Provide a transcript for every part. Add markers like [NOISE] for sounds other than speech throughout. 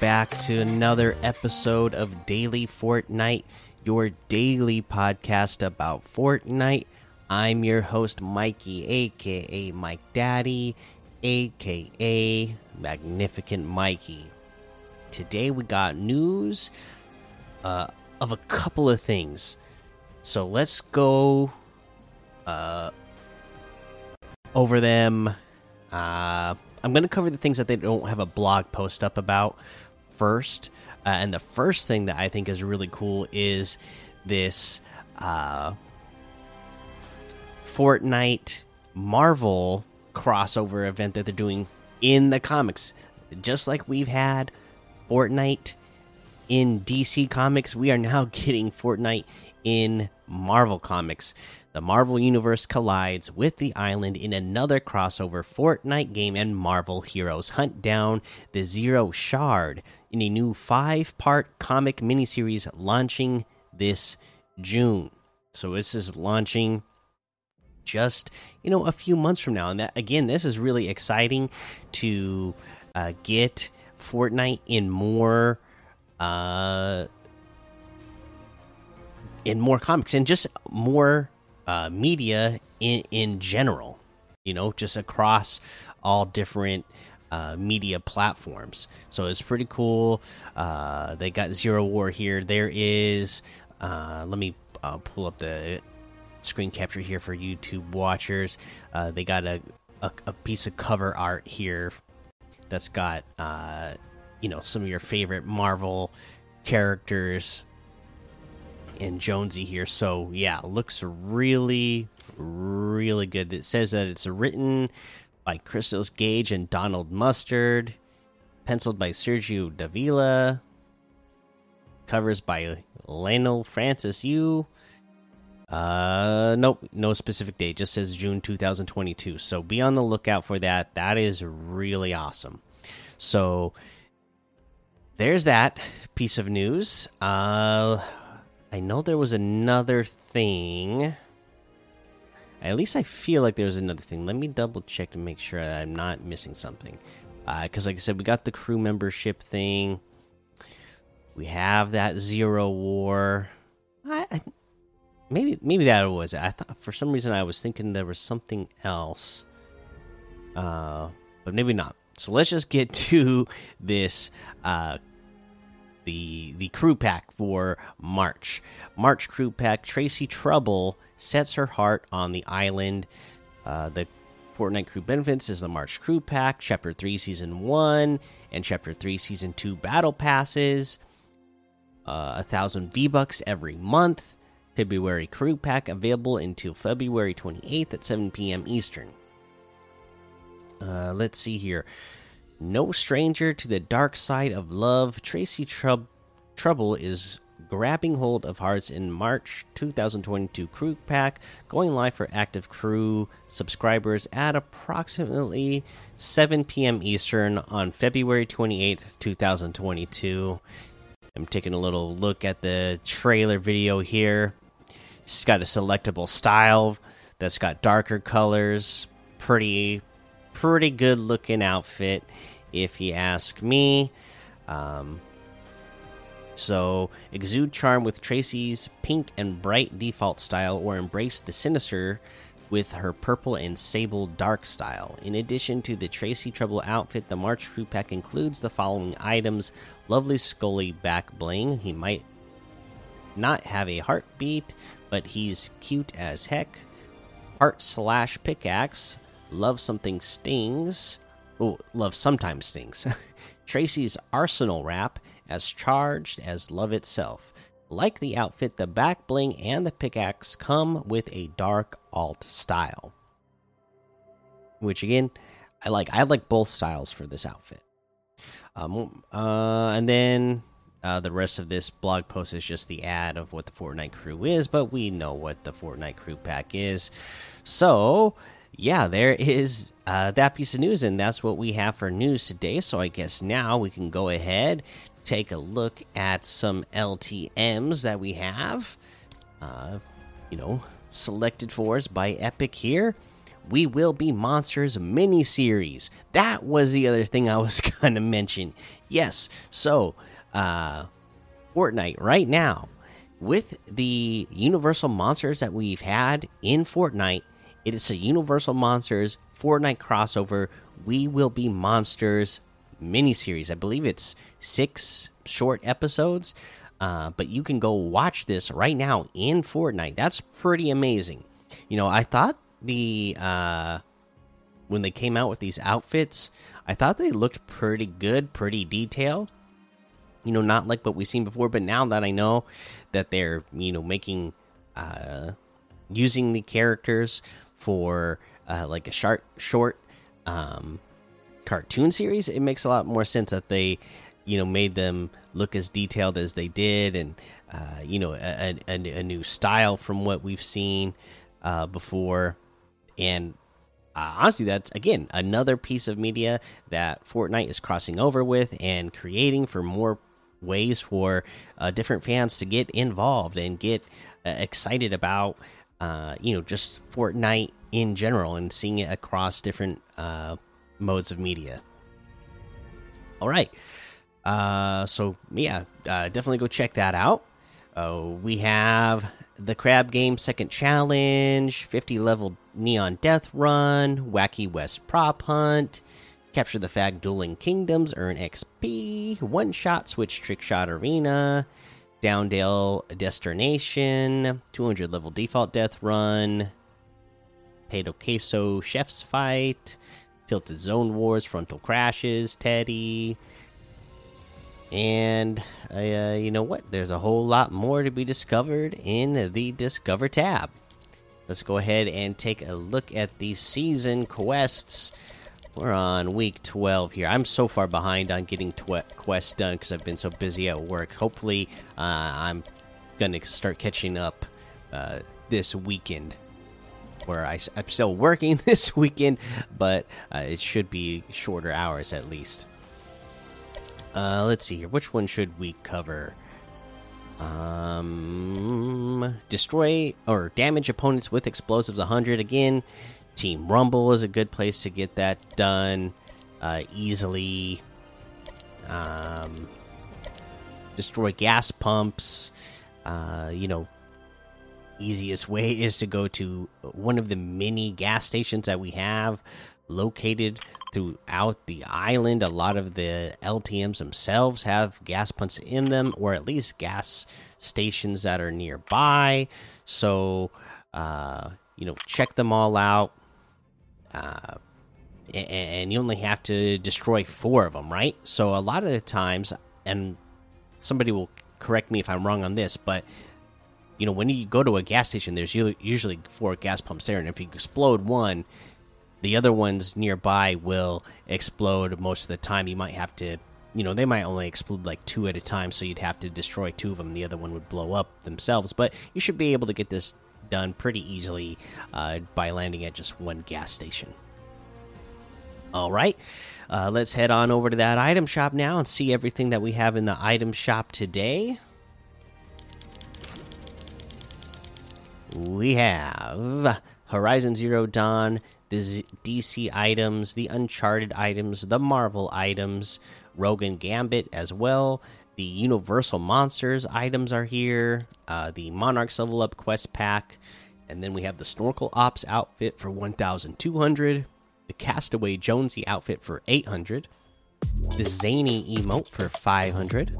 Back to another episode of Daily Fortnite, your daily podcast about Fortnite. I'm your host, Mikey, aka Mike Daddy, aka Magnificent Mikey. Today we got news uh, of a couple of things. So let's go uh, over them. Uh, I'm going to cover the things that they don't have a blog post up about first. Uh, and the first thing that I think is really cool is this uh, Fortnite Marvel crossover event that they're doing in the comics. Just like we've had Fortnite in DC Comics, we are now [LAUGHS] getting Fortnite in Marvel Comics. The Marvel Universe collides with the island in another crossover Fortnite game, and Marvel heroes hunt down the Zero Shard in a new five part comic miniseries launching this June. So, this is launching just you know a few months from now and that again this is really exciting to uh, get fortnite in more uh in more comics and just more uh, media in in general. You know, just across all different uh, media platforms. So it's pretty cool. Uh, they got Zero War here. There is. Uh, let me uh, pull up the screen capture here for YouTube watchers. Uh, they got a, a, a piece of cover art here that's got uh, you know some of your favorite Marvel characters and Jonesy here. So yeah, looks really, really good. It says that it's written by Christos Gage and Donald Mustard, penciled by Sergio Davila, covers by Lionel Francis Yu. Uh, nope, no specific date. Just says June 2022. So be on the lookout for that. That is really awesome. So there's that piece of news. Uh, I know there was another thing. At least I feel like there was another thing. Let me double check to make sure that I'm not missing something. Because, uh, like I said, we got the crew membership thing. We have that zero war. I, I, maybe maybe that was it. I thought for some reason I was thinking there was something else. Uh, but maybe not. So let's just get [LAUGHS] to this uh, the the crew pack for March. March crew pack. Tracy Trouble sets her heart on the island. Uh, the Fortnite crew benefits is the March crew pack, Chapter Three, Season One, and Chapter Three, Season Two battle passes. Uh, a thousand V bucks every month. February crew pack available until February 28th at 7 p.m. Eastern. Uh, let's see here. No stranger to the dark side of love, Tracy Trub Trouble is grabbing hold of hearts in March 2022 crew pack, going live for active crew subscribers at approximately 7 p.m. Eastern on February 28th, 2022. I'm taking a little look at the trailer video here. It's got a selectable style that's got darker colors, pretty pretty good looking outfit, if you ask me. Um, so, exude charm with Tracy's pink and bright default style, or embrace the sinister with her purple and sable dark style. In addition to the Tracy Trouble outfit, the March crew pack includes the following items Lovely Skully back bling. He might not have a heartbeat, but he's cute as heck. Heart slash pickaxe. Love something stings. Oh, love sometimes stings. [LAUGHS] Tracy's arsenal wrap, as charged as love itself. Like the outfit, the back bling and the pickaxe come with a dark alt style. Which again, I like. I like both styles for this outfit. Um, uh, and then uh, the rest of this blog post is just the ad of what the Fortnite crew is, but we know what the Fortnite crew pack is. So yeah, there is uh, that piece of news, and that's what we have for news today. So I guess now we can go ahead, take a look at some LTMs that we have, uh, you know, selected for us by Epic here. We Will Be Monsters mini series. That was the other thing I was [LAUGHS] going to mention. Yes, so uh, Fortnite right now with the Universal Monsters that we've had in Fortnite. It is a Universal Monsters Fortnite crossover. We Will Be Monsters miniseries. I believe it's six short episodes. Uh, but you can go watch this right now in Fortnite. That's pretty amazing. You know, I thought the uh, when they came out with these outfits, I thought they looked pretty good, pretty detailed. You know, not like what we've seen before. But now that I know that they're you know making uh, using the characters for uh, like a short short um, cartoon series, it makes a lot more sense that they, you know, made them look as detailed as they did, and uh, you know, a, a, a, new style from what we've seen uh, before. And uh, honestly, that's again another piece of media that Fortnite is crossing over with and creating for more ways for uh, different fans to get involved and get uh, excited about, uh, you know, just Fortnite in general and seeing it across different modes of media. All right. Uh, so yeah, uh, definitely go check that out. Uh, we have the Crab Game Second Challenge, 50 level Neon Death Run, Wacky West Prop Hunt, Capture the Flag Dueling Kingdoms, earn XP, One Shot Switch Trick Shot Arena, Downdale Destination, 200 level Default Death Run, Pedo Queso Chef's Fight, Tilted Zone Wars, Frontal Crashes, Teddy. And uh, you know what? There's a whole lot more to be discovered in the Discover tab. Let's go ahead and take a look at the season quests. We're on week 12 here. I'm so far behind on getting quests done because I've been so busy at work. Hopefully, uh, I'm going to start catching up uh, this weekend where I, am still working [LAUGHS] this weekend, but uh, it should be shorter hours at least. Uh, let's see here. Which one should we cover? Um, destroy or damage opponents with explosives 100 again. Team Rumble is a good place to get that done uh, easily. Um, destroy gas pumps. Uh, you know, easiest way [LAUGHS] is to go to one of the many gas stations that we have located throughout the island. A lot of the LTMs themselves have gas pumps in them, or at least gas stations that are nearby. So, uh, you know, check them all out. Uh, and you only have to destroy four of them, right? So, a lot of the times, and somebody will correct me if I'm wrong on this, but you know, when you go to a gas station, there's usually four gas pumps there, and if you explode one, the other ones nearby will explode most of the time. You might have to, you know, they might only explode like two at a time, so you'd have to destroy two of them. The other one would blow up themselves, but you should be able to get this done pretty easily uh, by landing at just one gas station. All right, uh, let's head on over to that item shop now and see everything that we have in the item shop today. we have Horizon Zero Dawn, the DC items, the Uncharted items, the Marvel items, Rogue Gambit as well. The Universal Monsters items are here. Uh, the Monarchs level up quest pack, and then we have the Snorkel Ops outfit for 1,200. The Castaway Jonesy outfit for 800. The Zany emote for 500.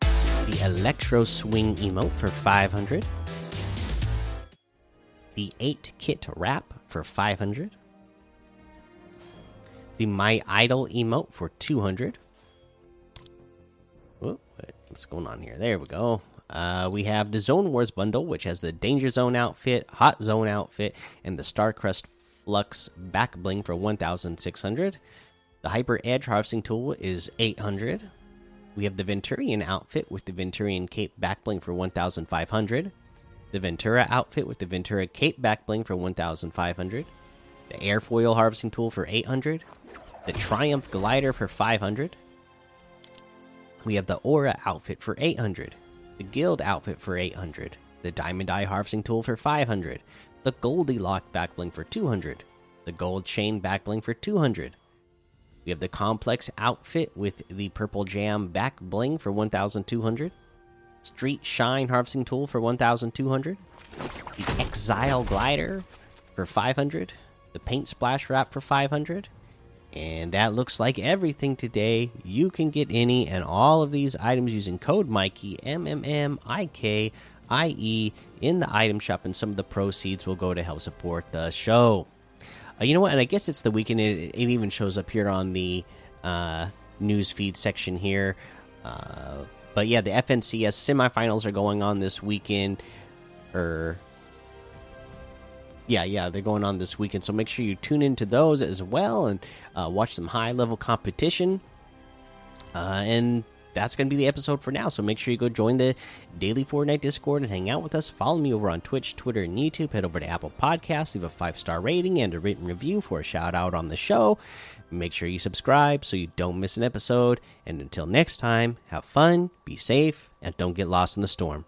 The Electro Swing emote for 500 the 8 kit wrap for 500 the my idol emote for 200 what's going on here? There we go. Uh, we have the zone wars bundle which has the danger zone outfit hot zone outfit and the starcrest flux back bling for 1600 the hyper edge harvesting tool is 800 we have the Venturion outfit with the Venturion cape back bling for 1500 the Ventura outfit with the Ventura Cape back bling for 1,500, the Airfoil harvesting tool for 800, the Triumph glider for 500. We have the Aura outfit for 800, the Guild outfit for 800, the Diamond Eye harvesting tool for 500, the Goldilocks back bling for 200, the Gold Chain back bling for 200. We have the Complex outfit with the Purple Jam back bling for 1200, Street Shine harvesting tool for 1200, the Exile glider for 500, the Paint Splash wrap for 500. And that looks like everything today. You can get any and all of these items using code Mikey M M M I K IE in the item shop, and some of the proceeds will go to help support the show. Uh, you know what? And I guess it's the weekend. It, it even shows up here on the uh, news feed section here. Uh, but yeah, the FNCS semifinals are going on this weekend. Or yeah, yeah, they're going on this weekend. So make sure you tune into those as well and uh, watch some high level competition. Uh, and that's going to be the episode for now. So make sure you go join the daily Fortnite Discord and hang out with us. Follow me over on Twitch, Twitter, and YouTube. Head over to Apple Podcasts, leave a five star rating and a written review for a shout out on the show. Make sure you subscribe so you don't miss an episode. And until next time, have fun, be safe, and don't get lost in the storm.